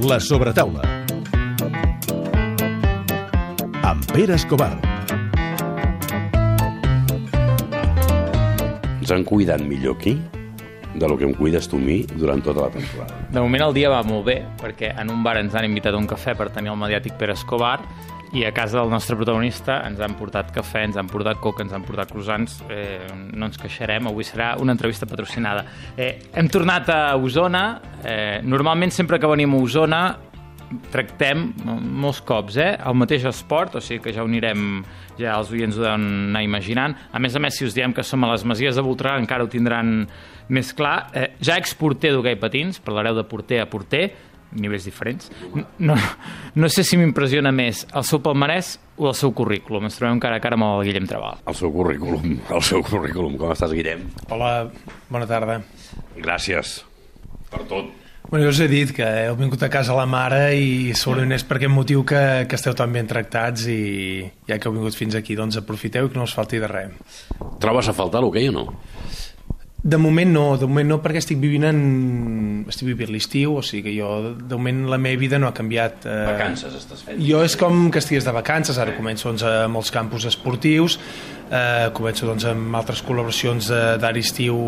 La sobretaula. Amb Pere Escobar. Ens han cuidat millor aquí de lo que em cuides tu a mi durant tota la temporada. De moment el dia va molt bé, perquè en un bar ens han invitat a un cafè per tenir el mediàtic Pere Escobar i a casa del nostre protagonista ens han portat cafè, ens han portat coca, ens han portat croissants, eh, no ens queixarem, avui serà una entrevista patrocinada. Eh, hem tornat a Osona, eh, normalment sempre que venim a Osona tractem molts cops eh, el mateix esport, o sigui que ja ho anirem, ja els oients ho deuen anar imaginant. A més a més, si us diem que som a les Masies de Voltregà, encara ho tindran més clar. Eh, ja exporter d'hoquei patins, parlareu de porter a porter, nivells diferents. No, no sé si m'impressiona més el seu palmarès o el seu currículum. Ens trobem cara a cara amb el Guillem Trabal. El seu currículum, el seu currículum. Com estàs, Guillem? Hola, bona tarda. Gràcies per tot. Bueno, jo us he dit que heu vingut a casa la mare i segurament és per aquest motiu que, que esteu tan ben tractats i ja que heu vingut fins aquí, doncs aprofiteu i que no us falti de res. Trobes a faltar l'hoquei o no? De moment no, de moment no perquè estic vivint en... estic vivint l'estiu, o sigui que jo de moment la meva vida no ha canviat. Eh... Vacances estàs fent? Jo és com que estigués de vacances, ara començo doncs, amb els campus esportius, eh, començo doncs, amb altres col·laboracions d'ara estiu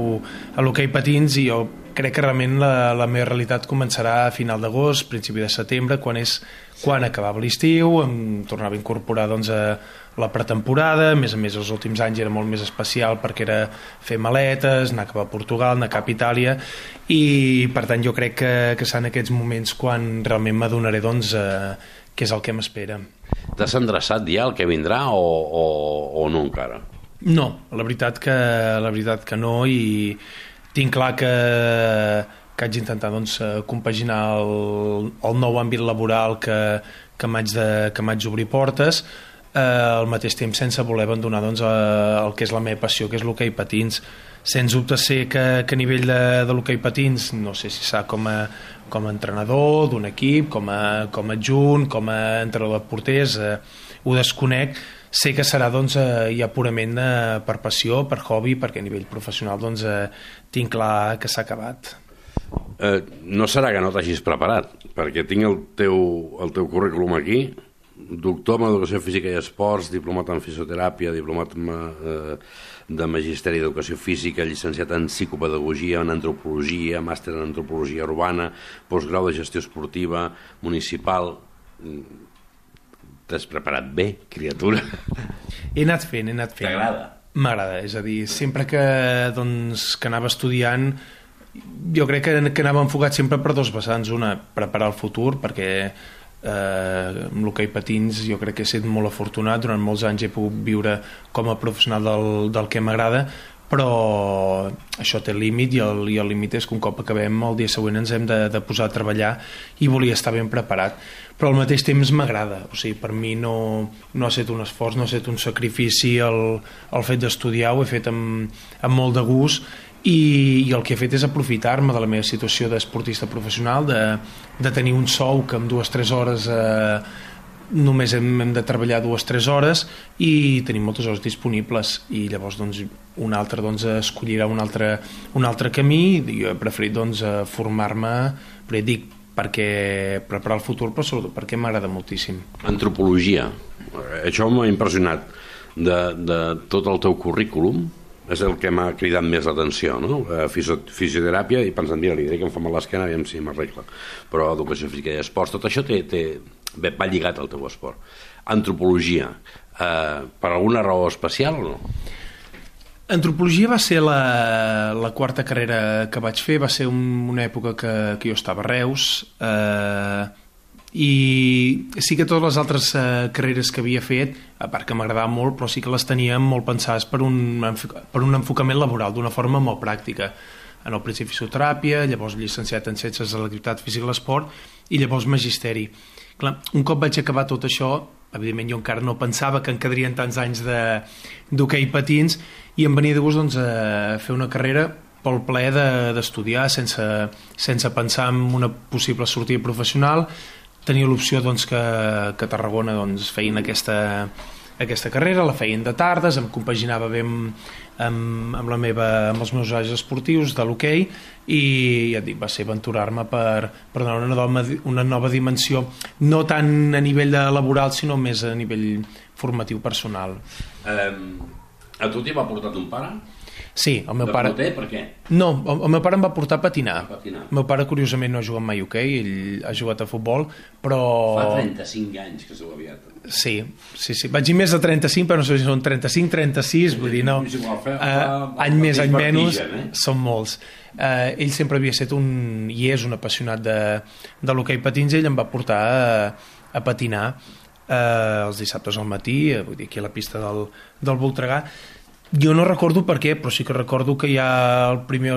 a l'hoquei patins i jo crec que realment la, la meva realitat començarà a final d'agost, principi de setembre, quan és quan acabava l'estiu, em tornava a incorporar doncs, a la pretemporada, a més a més els últims anys era molt més especial perquè era fer maletes, anar cap a Portugal, anar cap a Itàlia i per tant jo crec que, que seran aquests moments quan realment m'adonaré doncs, eh, què és el que m'espera. T'has endreçat ja el que vindrà o, o, o no encara? No, la veritat que, la veritat que no i tinc clar que, que haig d'intentar doncs, compaginar el, el nou àmbit laboral que, que m'haig d'obrir portes eh, al mateix temps sense voler abandonar doncs, eh, el que és la meva passió, que és l'hoquei patins. Sens dubte sé que, que a nivell de, de l'hoquei patins, no sé si s'ha com a, com a entrenador d'un equip, com a, com a adjunt, com a entrenador de porters, eh, ho desconec, sé que serà doncs, eh, ja purament eh, per passió, per hobby, perquè a nivell professional doncs, eh, tinc clar que s'ha acabat. Eh, no serà que no t'hagis preparat, perquè tinc el teu, el teu currículum aquí, doctor en Educació Física i Esports, diplomat en Fisioteràpia, diplomat en, eh, de Magisteri d'Educació Física, llicenciat en Psicopedagogia, en Antropologia, màster en Antropologia Urbana, postgrau de Gestió Esportiva, Municipal... T'has preparat bé, criatura. He anat fent, he anat fent. T'agrada? M'agrada, és a dir, sempre que, doncs, que anava estudiant jo crec que, que anava enfocat sempre per dos vessants. Una, preparar el futur, perquè eh, amb l'hoquei patins jo crec que he estat molt afortunat durant molts anys he pogut viure com a professional del, del que m'agrada però això té límit i el, i el límit és que un cop acabem el dia següent ens hem de, de posar a treballar i volia estar ben preparat. Però al mateix temps m'agrada. O sigui, per mi no, no ha estat un esforç no ha estat un sacrifici el, el fet d'estudiar ho he fet amb, amb molt de gust i, i el que he fet és aprofitar-me de la meva situació d'esportista professional de, de tenir un sou que en dues o tres hores eh, només hem, hem de treballar dues o tres hores i tenim moltes hores disponibles. I llavors doncs, un altre doncs, escollirà un altre, un altre camí. I jo he preferit doncs, formar-me però dic perquè preparar el futur però sobretot perquè m'agrada moltíssim. Antropologia, això m'ha impressionat. De, de tot el teu currículum és el que m'ha cridat més l'atenció, no? Eh, fisioteràpia, i pensant, mira, li diré que em fa mal l'esquena, aviam si m'arregla. Però educació física i esports, tot això té, té, bé, va lligat al teu esport. Antropologia, eh, per alguna raó especial o no? Antropologia va ser la, la quarta carrera que vaig fer, va ser un, una època que, que jo estava a Reus, eh, i sí que totes les altres eh, carreres que havia fet, a part que m'agradava molt, però sí que les tenia molt pensades per un, per un enfocament laboral, d'una forma molt pràctica. En el principi fisioteràpia, llavors llicenciat en Ciències de l'Activitat Física i l'Esport, i llavors magisteri. Clar, un cop vaig acabar tot això, evidentment jo encara no pensava que en quedarien tants anys d'hoquei patins, i em venia de gust doncs, a fer una carrera pel plaer d'estudiar, de, sense, sense pensar en una possible sortida professional, tenia l'opció doncs, que, que a Tarragona doncs, feien aquesta, aquesta carrera, la feien de tardes, em compaginava bé amb, amb, amb, la meva, amb els meus horaris esportius de l'hoquei i ja et dic, va ser aventurar-me per, per donar una nova, una nova dimensió, no tant a nivell de laboral, sinó més a nivell formatiu personal. Eh, a tu t'hi va portar ton pare? Sí, el meu pare... porter, per què? No, el, el meu pare em va portar a patinar. A patinar. El meu pare, curiosament, no ha jugat mai a hoquei, ell ha jugat a futbol, però... Fa 35 anys que sou aviat. Sí, sí, sí. Vaig dir més de 35, però no sé si són 35, 36, vull dir, no. Igual, fa- Eh, any més, any menys, eh? són molts. Eh, ell sempre havia estat un, i és un apassionat de, de l'hoquei patins, ell em va portar a, a patinar eh, els dissabtes al matí, eh, vull dir, aquí a la pista del, del Voltregà, jo no recordo per què, però sí que recordo que ja el primer,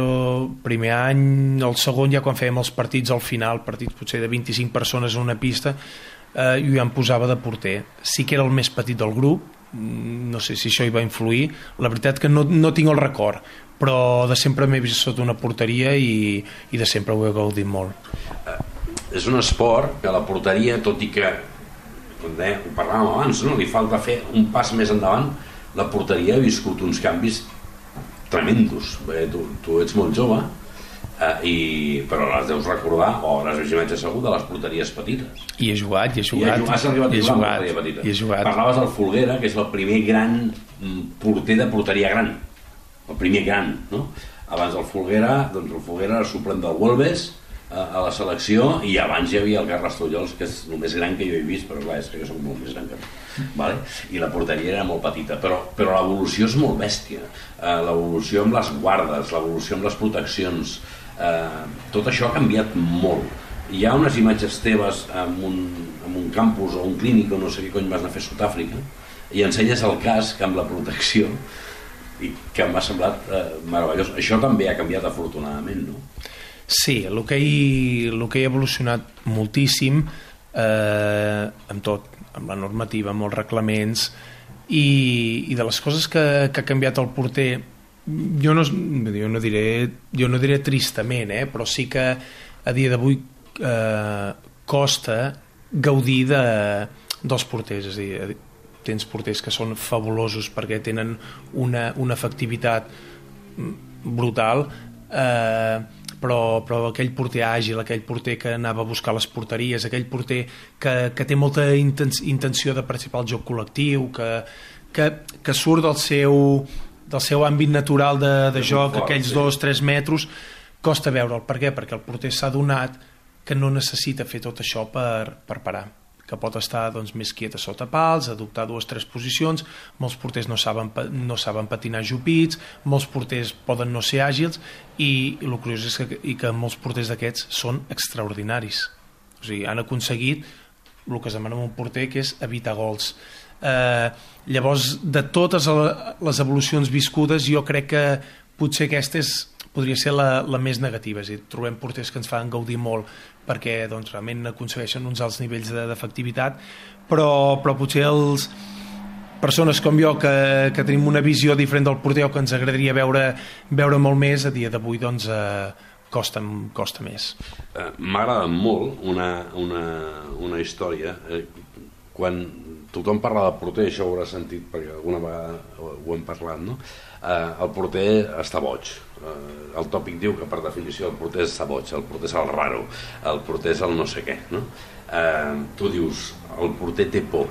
primer any, el segon, ja quan fèiem els partits al final, partits potser de 25 persones en una pista, eh, jo ja em posava de porter. Sí que era el més petit del grup, mm, no sé si això hi va influir, la veritat que no, no tinc el record, però de sempre m'he vist sota una porteria i, i de sempre ho he gaudit molt. És un esport que la porteria, tot i que com deia, ho parlàvem abans, no? li falta fer un pas més endavant, la porteria ha viscut uns canvis tremendos. Bé, tu, tu ets molt jove, eh, i, però les deus recordar, o les imatges segur, de les porteries petites. I he jugat, i he I jugat, has arribat i a he jugar jugat, porteria petita. i he jugat. Parlaves del Folguera, que és el primer gran mm, porter de porteria gran. El primer gran, no? Abans del Folguera, doncs el Folguera era suplent del Wolves a, la selecció i abans hi havia el Carles Tullols, que és el més gran que jo he vist, però clar, és que jo soc molt més gran que. Vale? I la porteria era molt petita, però, però l'evolució és molt bèstia. Eh, l'evolució amb les guardes, l'evolució amb les proteccions, eh, tot això ha canviat molt hi ha unes imatges teves en un, en un campus o un clínic o no sé què cony vas anar a fer Sud-àfrica i ensenyes el casc amb la protecció i que m'ha semblat eh, meravellós. Això també ha canviat afortunadament, no? Sí, l'hoquei ha evolucionat moltíssim eh, amb tot, amb la normativa, amb els reglaments i, i de les coses que, que ha canviat el porter jo no, jo no diré jo no diré tristament, eh, però sí que a dia d'avui eh, costa gaudir de, dels porters, és a dir, tens porters que són fabulosos perquè tenen una, una efectivitat brutal eh, però, però aquell porter àgil, aquell porter que anava a buscar les porteries, aquell porter que, que té molta intenció de participar al joc col·lectiu, que, que, que surt del seu, del seu àmbit natural de, de joc, fort, aquells sí. dos, tres metres, costa veure'l. Per què? Perquè el porter s'ha donat que no necessita fer tot això per, per parar que pot estar doncs, més quieta sota pals, adoptar dues o tres posicions, molts porters no saben, no saben patinar jupits, molts porters poden no ser àgils i, el curiós és que, i que molts porters d'aquests són extraordinaris. O sigui, han aconseguit el que es demana un porter, que és evitar gols. Eh, llavors, de totes les evolucions viscudes, jo crec que potser aquesta és, podria ser la, la més negativa. És dir, trobem porters que ens fan gaudir molt perquè doncs, realment aconsegueixen uns alts nivells de- d'efectivitat, però, però potser els persones com jo que, que tenim una visió diferent del porter o que ens agradaria veure, veure molt més, a dia d'avui doncs, eh, costa, costa més. Eh, M'ha agradat molt una, una, una història. Eh, quan tothom parla de porter, això ho haurà sentit perquè alguna vegada ho, hem parlat, no? Eh, el porter està boig. Eh, el tòpic diu que per definició el porter està boig, el porter és el raro, el porter és el no sé què, no? Eh, tu dius, el porter té por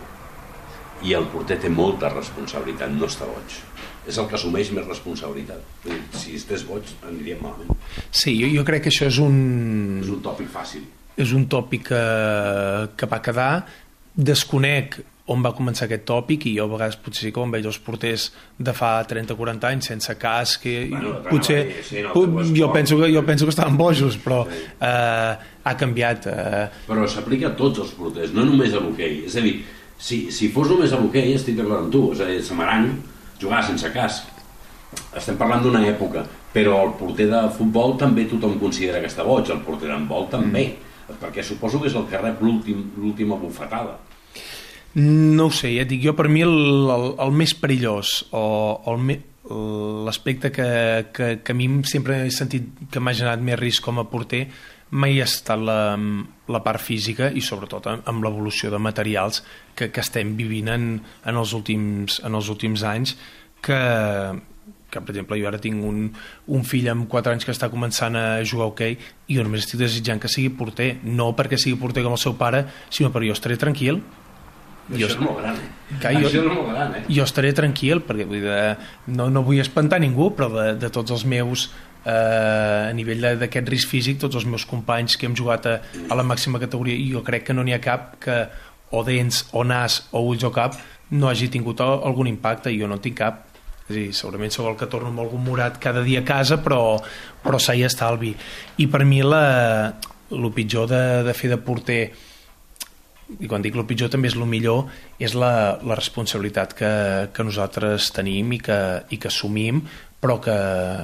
i el porter té molta responsabilitat, no està boig. És el que assumeix més responsabilitat. Si estés boig, aniríem malament. Sí, jo, jo crec que això és un, És un tòpic fàcil. és un tòpic que, que va quedar desconec on va començar aquest tòpic i jo a vegades potser sí que quan veig els porters de fa 30-40 anys sense casc i, Bueno, potser sí, sí, no, jo, penso que, jo penso que estaven bojos però eh, ha canviat eh, Però s'aplica a tots els porters, no només a l'hoquei. És a dir, si, si fos només a l'hoquei, estic d'acord amb tu. És a dir, Samaranc jugava sense casc. Estem parlant d'una època, però el porter de futbol també tothom considera que està boig, el porter d'handbol també, mm. perquè suposo que és el que rep l'últim- l'última bufetada. No ho sé, ja et dic, jo per mi el, el, el més perillós o, l'aspecte que, que, que a mi sempre he sentit que m'ha generat més risc com a porter mai ha estat la, la part física i sobretot amb l'evolució de materials que, que estem vivint en, en, els últims, en els últims anys que, que per exemple jo ara tinc un, un fill amb 4 anys que està començant a jugar a hoquei i jo només estic desitjant que sigui porter no perquè sigui porter com el seu pare sinó perquè jo estaré tranquil jo, això és molt gran. Que jo, això és molt gran, eh? Jo estaré tranquil, perquè vull dir, no, no vull espantar ningú, però de, de tots els meus eh, a nivell d'aquest risc físic, tots els meus companys que hem jugat a, a la màxima categoria, i jo crec que no n'hi ha cap que o dents, o nas, o ulls o cap, no hagi tingut algun impacte, i jo no tinc cap. És dir, segurament sóc el que torno amb algun morat cada dia a casa, però, però s'ha i estalvi. I per mi la, el pitjor de, de fer de porter i quan dic el pitjor també és el millor, és la, la responsabilitat que, que nosaltres tenim i que, i que assumim, però que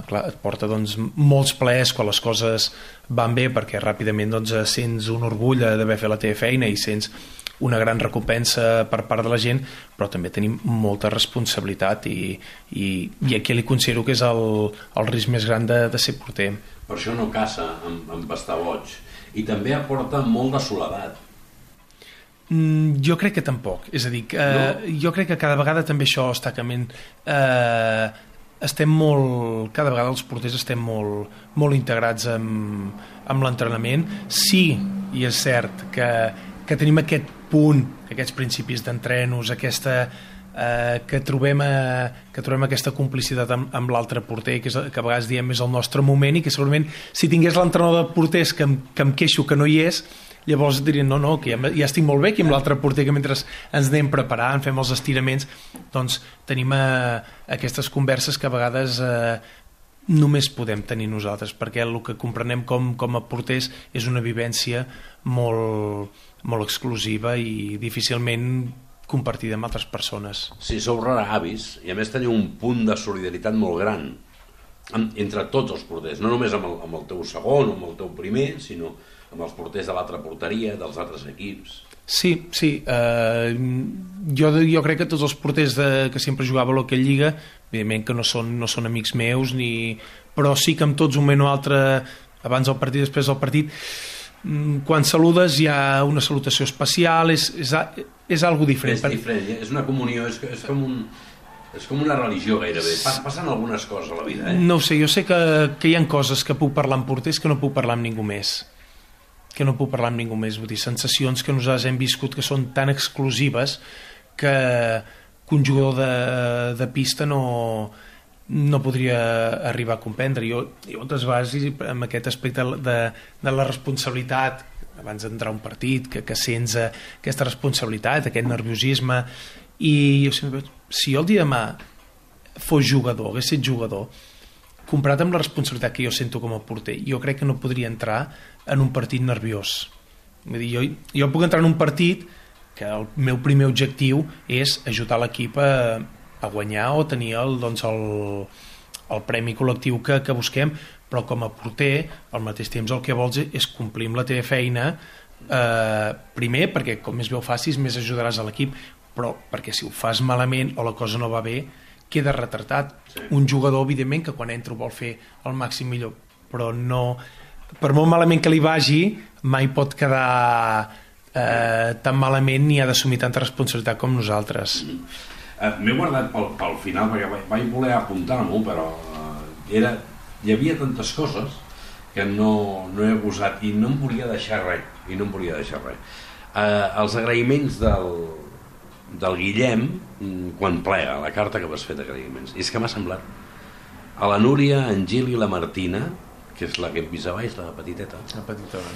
clar, et porta doncs, molts plaers quan les coses van bé, perquè ràpidament doncs, sents un orgull d'haver fet la teva feina i sents una gran recompensa per part de la gent, però també tenim molta responsabilitat i, i, i aquí li considero que és el, el risc més gran de, de ser porter. Per això no caça amb, amb estar boig. I també aporta molt de soledat Mm, jo crec que tampoc. És a dir, que, no? jo crec que cada vegada també això està canviant. Eh, estem molt... Cada vegada els porters estem molt, molt integrats amb, amb l'entrenament. Sí, i és cert que, que tenim aquest punt, aquests principis d'entrenos, aquesta eh, que, trobem a, que trobem aquesta complicitat amb, amb l'altre porter, que, és, que a vegades diem és el nostre moment i que segurament si tingués l'entrenador de porters que, em, que em queixo que no hi és, llavors dirien, no, no, que ja, ja estic molt bé aquí amb l'altre porter que mentre ens anem preparant, fem els estiraments, doncs tenim eh, aquestes converses que a vegades eh, només podem tenir nosaltres, perquè el que comprenem com, com a porters és una vivència molt, molt exclusiva i difícilment compartida amb altres persones. Sí, sou avis i a més teniu un punt de solidaritat molt gran entre tots els porters, no només amb el, amb el teu segon o amb el teu primer, sinó amb els porters de l'altra porteria, dels altres equips. Sí, sí. Uh, jo, jo crec que tots els porters de, que sempre jugava a l'Hockey Lliga, evidentment que no són, no són amics meus, ni... però sí que amb tots un moment o altre, abans del partit, després del partit, mm, quan saludes hi ha una salutació especial, és, és, és algo diferent. És diferent, és una comunió, és, és com un és com una religió gairebé. Passen algunes coses a la vida, eh? No sé, jo sé que, que hi ha coses que puc parlar amb porters que no puc parlar amb ningú més que no puc parlar amb ningú més, vull dir, sensacions que nosaltres hem viscut que són tan exclusives que, que un jugador de, de pista no, no podria arribar a comprendre. Jo, jo moltes vegades, amb aquest aspecte de, de la responsabilitat, abans d'entrar un partit, que, que sents aquesta responsabilitat, aquest nerviosisme, i jo sempre, si jo el dia demà fos jugador, hagués estat jugador, comparat amb la responsabilitat que jo sento com a porter, jo crec que no podria entrar en un partit nerviós. Vull dir, jo, jo puc entrar en un partit que el meu primer objectiu és ajudar l'equip a, a guanyar o tenir el, doncs el, el premi col·lectiu que, que busquem, però com a porter, al mateix temps el que vols és complir amb la teva feina eh, primer, perquè com més bé ho facis, més ajudaràs a l'equip, però perquè si ho fas malament o la cosa no va bé, queda retratat. Sí. Un jugador, evidentment, que quan entra vol fer el màxim millor, però no... Per molt malament que li vagi, mai pot quedar eh, tan malament ni ha d'assumir tanta responsabilitat com nosaltres. Mm. Eh, M'he guardat pel, pel final, perquè vaig, vaig voler apuntar-m'ho, però eh, era, hi havia tantes coses que no, no he gosat i no em volia deixar res, i no em volia deixar res. Eh, els agraïments del, del Guillem mm, quan plega, la carta que vas fer d'agraïments. És que m'ha semblat a la Núria, en Gil i la Martina, que és la que hem vist a baix, la petiteta. La petitona.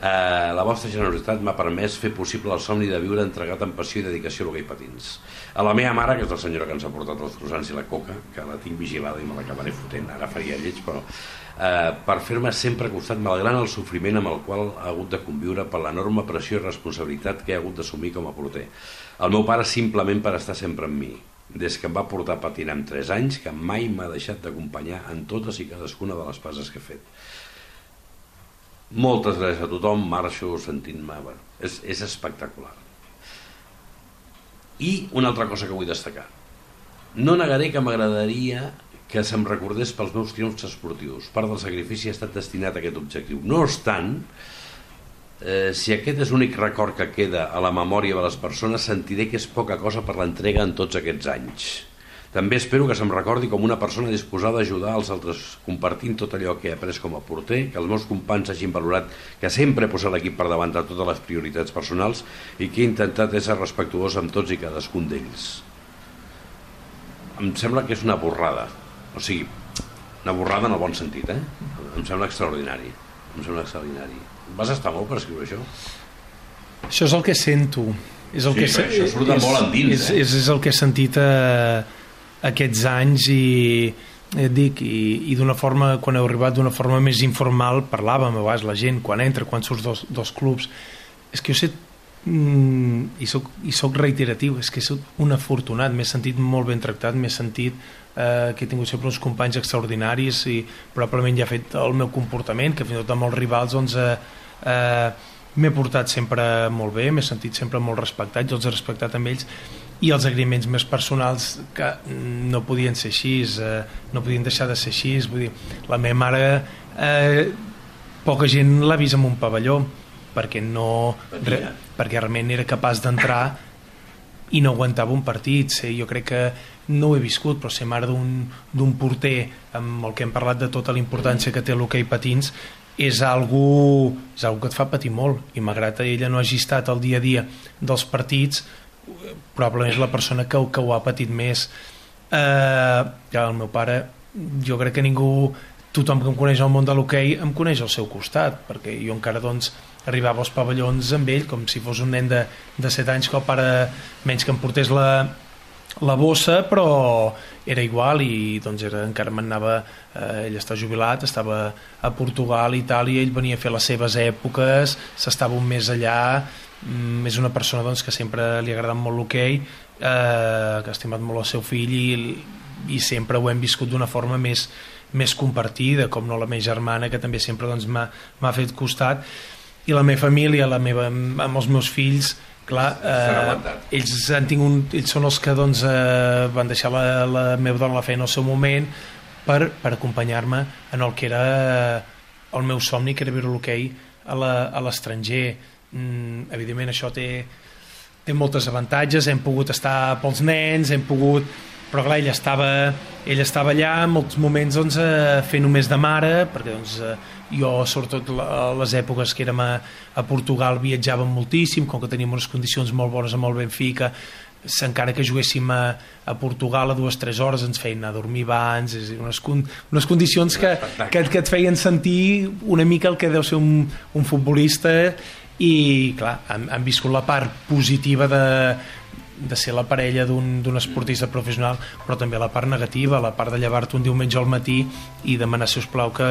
Eh, la vostra generositat m'ha permès fer possible el somni de viure entregat en passió i dedicació a l'hoquei patins. A la meva mare, que és la senyora que ens ha portat els croissants i la coca, que la tinc vigilada i me l'acabaré fotent, ara faria lleig, però eh, per fer-me sempre costat malgrat el sofriment amb el qual ha hagut de conviure per l'enorme pressió i responsabilitat que he hagut d'assumir com a porter. El meu pare simplement per estar sempre amb mi, des que em va portar a patinar amb 3 anys, que mai m'ha deixat d'acompanyar en totes i cadascuna de les passes que he fet. Moltes gràcies a tothom, marxo sentint-me... Bueno, és, és espectacular. I una altra cosa que vull destacar. No negaré que m'agradaria que se'm recordés pels meus triomfs esportius. Part del sacrifici ha estat destinat a aquest objectiu. No obstant, eh, si aquest és l'únic record que queda a la memòria de les persones, sentiré que és poca cosa per l'entrega en tots aquests anys. També espero que se'm recordi com una persona disposada a ajudar els altres compartint tot allò que he après com a porter, que els meus companys hagin valorat que sempre he posat l'equip per davant de totes les prioritats personals i que he intentat ser respectuós amb tots i cadascun d'ells. Em sembla que és una borrada, o sigui, una borrada en el bon sentit, eh? Em sembla extraordinari, em sembla extraordinari. Vas estar molt per escriure això? Això és el que sento. És el Sí, que però això surt de és, molt endins, és, eh? és, és el que he sentit eh, aquests anys i et dic, i, i d'una forma, quan heu arribat d'una forma més informal, parlàvem a vegades la gent, quan entra, quan surts dos, dos clubs, és que jo sé mm, i, soc, i soc reiteratiu, és que soc un afortunat, m'he sentit molt ben tractat, m'he sentit eh, que he tingut sempre uns companys extraordinaris i probablement ja he fet el meu comportament, que fins i tot amb els rivals doncs, eh, eh, m'he portat sempre molt bé, m'he sentit sempre molt respectat, jo els he respectat amb ells i els agraïments més personals que no podien ser així, eh, no podien deixar de ser així, vull dir, la meva mare eh, poca gent l'ha vist en un pavelló perquè no re, perquè realment era capaç d'entrar i no aguantava un partit ser, jo crec que no ho he viscut però ser mare d'un porter amb el que hem parlat de tota la importància que té l'hoquei patins és algo, és algo que et fa patir molt i malgrat que ella no hagi estat al dia a dia dels partits probablement és la persona que, que ho ha patit més. Eh, ja, el meu pare jo crec que ningú tothom que em coneix al món de l'hoquei em coneix al seu costat perquè jo encara doncs arribava als pavellons amb ell com si fos un nen de, de 7 anys que el pare menys que em portés la, la bossa però era igual i doncs era, encara m'anava eh, ell està jubilat, estava a Portugal Itàlia, ell venia a fer les seves èpoques s'estava un mes allà mm, és una persona doncs, que sempre li ha agradat molt l'hoquei eh, que ha estimat molt el seu fill i, i sempre ho hem viscut d'una forma més, més compartida com no la meva germana que també sempre doncs, m'ha fet costat. I la meva família, la meva, amb els meus fills clar, eh, ells, han tingut, ells són els que doncs, eh, van deixar la, la meva dona la feina al seu moment per, per acompanyar-me en el que era eh, el meu somni, que era viure l'hoquei a l'estranger. Mm, evidentment això té, té moltes avantatges, hem pogut estar pels nens, hem pogut però clar, ella estava, ella estava allà en molts moments doncs, eh, fent només de mare perquè doncs, eh, jo sobretot a les èpoques que érem a, a Portugal viatjàvem moltíssim, com que teníem unes condicions molt bones amb el Benfica encara que juguéssim a, a Portugal a dues o tres hores ens feien anar a dormir abans és dir, unes, con, unes condicions que, que, que et feien sentir una mica el que deu ser un, un futbolista i clar, han, han viscut la part positiva de, de ser la parella d'un esportista professional però també la part negativa, la part de llevar-te un diumenge al matí i demanar si us plau que,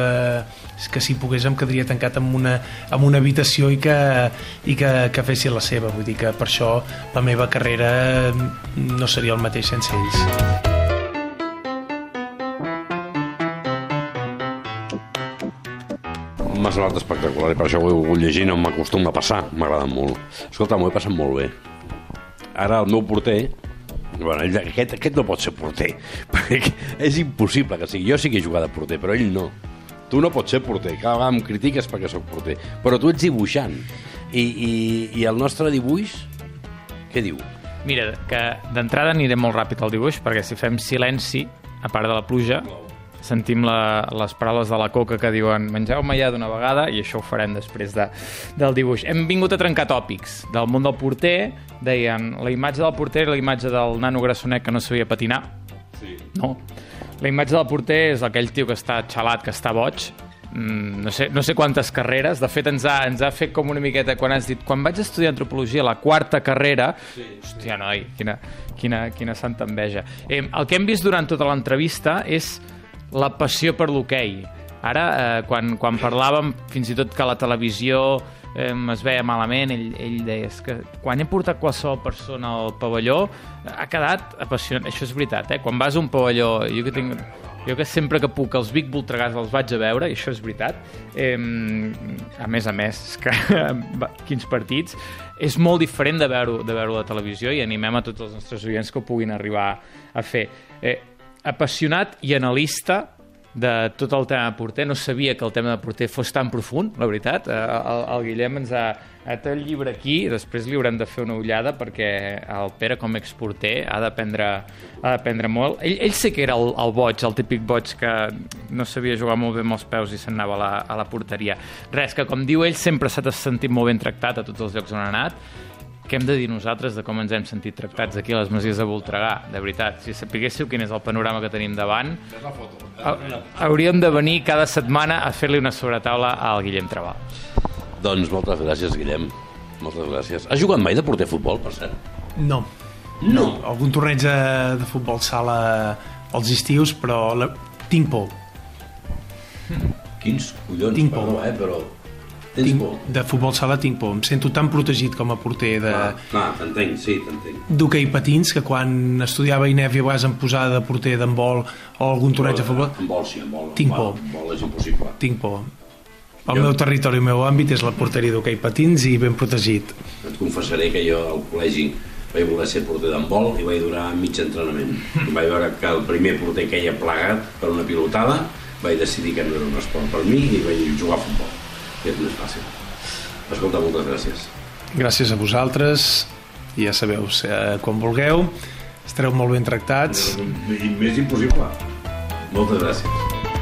que si pogués em quedaria tancat en una, en una habitació i que, i que, que fessi la seva vull dir que per això la meva carrera no seria el mateix sense ells M'ha semblat espectacular i per això ho he volgut llegir, no m'acostuma a passar, m'agrada molt. Escolta, m'ho he passat molt bé. Ara el meu porter, bueno, ell, aquest, aquest no pot ser porter, perquè és impossible que sigui. Jo sí que he jugat de porter, però ell no. Tu no pots ser porter, cada vegada em critiques perquè sóc porter, però tu ets dibuixant. I, i, i el nostre dibuix, què diu? Mira, que d'entrada aniré molt ràpid al dibuix, perquè si fem silenci, a part de la pluja, sentim la, les paraules de la coca que diuen mengeu-me ja d'una vegada i això ho farem després de, del dibuix. Hem vingut a trencar tòpics del món del porter, deien la imatge del porter i la imatge del nano grassonet que no sabia patinar. Sí. No. La imatge del porter és aquell tio que està xalat, que està boig, Mm, no, sé, no sé quantes carreres, de fet ens ha, ens ha fet com una miqueta quan has dit, quan vaig estudiar antropologia la quarta carrera, sí, hòstia noi, quina, quina, quina santa enveja eh, el que hem vist durant tota l'entrevista és la passió per l'hoquei. Ara, eh, quan, quan parlàvem fins i tot que la televisió eh, es veia malament, ell, ell deia que quan he portat qualsevol persona al pavelló ha quedat apassionant això és veritat, eh? quan vas a un pavelló jo que tinc jo que sempre que puc els Vic Voltregàs els vaig a veure, i això és veritat eh, a més a més és que, quins partits és molt diferent de veure, de veure la televisió i animem a tots els nostres oients que ho puguin arribar a fer. Eh, apassionat i analista de tot el tema de porter. No sabia que el tema de porter fos tan profund, la veritat. Eh, El, el Guillem ens ha, ha el llibre aquí, després li haurem de fer una ullada perquè el Pere, com a exporter, ha d'aprendre ha molt. Ell, ell sí que era el, el boig, el típic boig que no sabia jugar molt bé amb els peus i se'n anava a la, a la porteria. Res, que com diu ell, sempre s'ha sentit molt ben tractat a tots els llocs on ha anat què hem de dir nosaltres de com ens hem sentit tractats aquí a les Masies de Voltregà, de veritat. Si sapiguéssiu quin és el panorama que tenim davant, ha- hauríem de venir cada setmana a fer-li una sobretaula al Guillem Trabal. Doncs moltes gràcies, Guillem. Moltes gràcies. Has jugat mai de porter a futbol, per cert? No. No. Algun torneig de, de futbol sala als estius, però la... tinc por. Quins collons, Tinc por. perdó, eh, però... Tens Tinc, por? de futbol sala tinc por. Em sento tan protegit com a porter de Ah, ah, t'entenc, sí, t'entenc. d'hoquei patins que quan estudiava INEF i a vegades em posava de porter d'handbol o algun torneig de futbol En vol, sí, en vol. Tinc por. Vol és impossible. tinc por. El Jo- meu territori, el meu àmbit és la porteria d'hoquei patins i ben protegit. Et confessaré que jo al col·legi vaig voler ser porter d'handbol i vaig durar mig entrenament. I vaig veure que el primer porter que hi ha plegat per una pilotada vaig decidir que no era un esport per mi i vaig jugar a futbol. És més fàcil. Escolta, moltes gràcies. Gràcies a vosaltres. I ja sabeu, eh, quan vulgueu, estareu molt ben tractats. I més impossible. Moltes gràcies.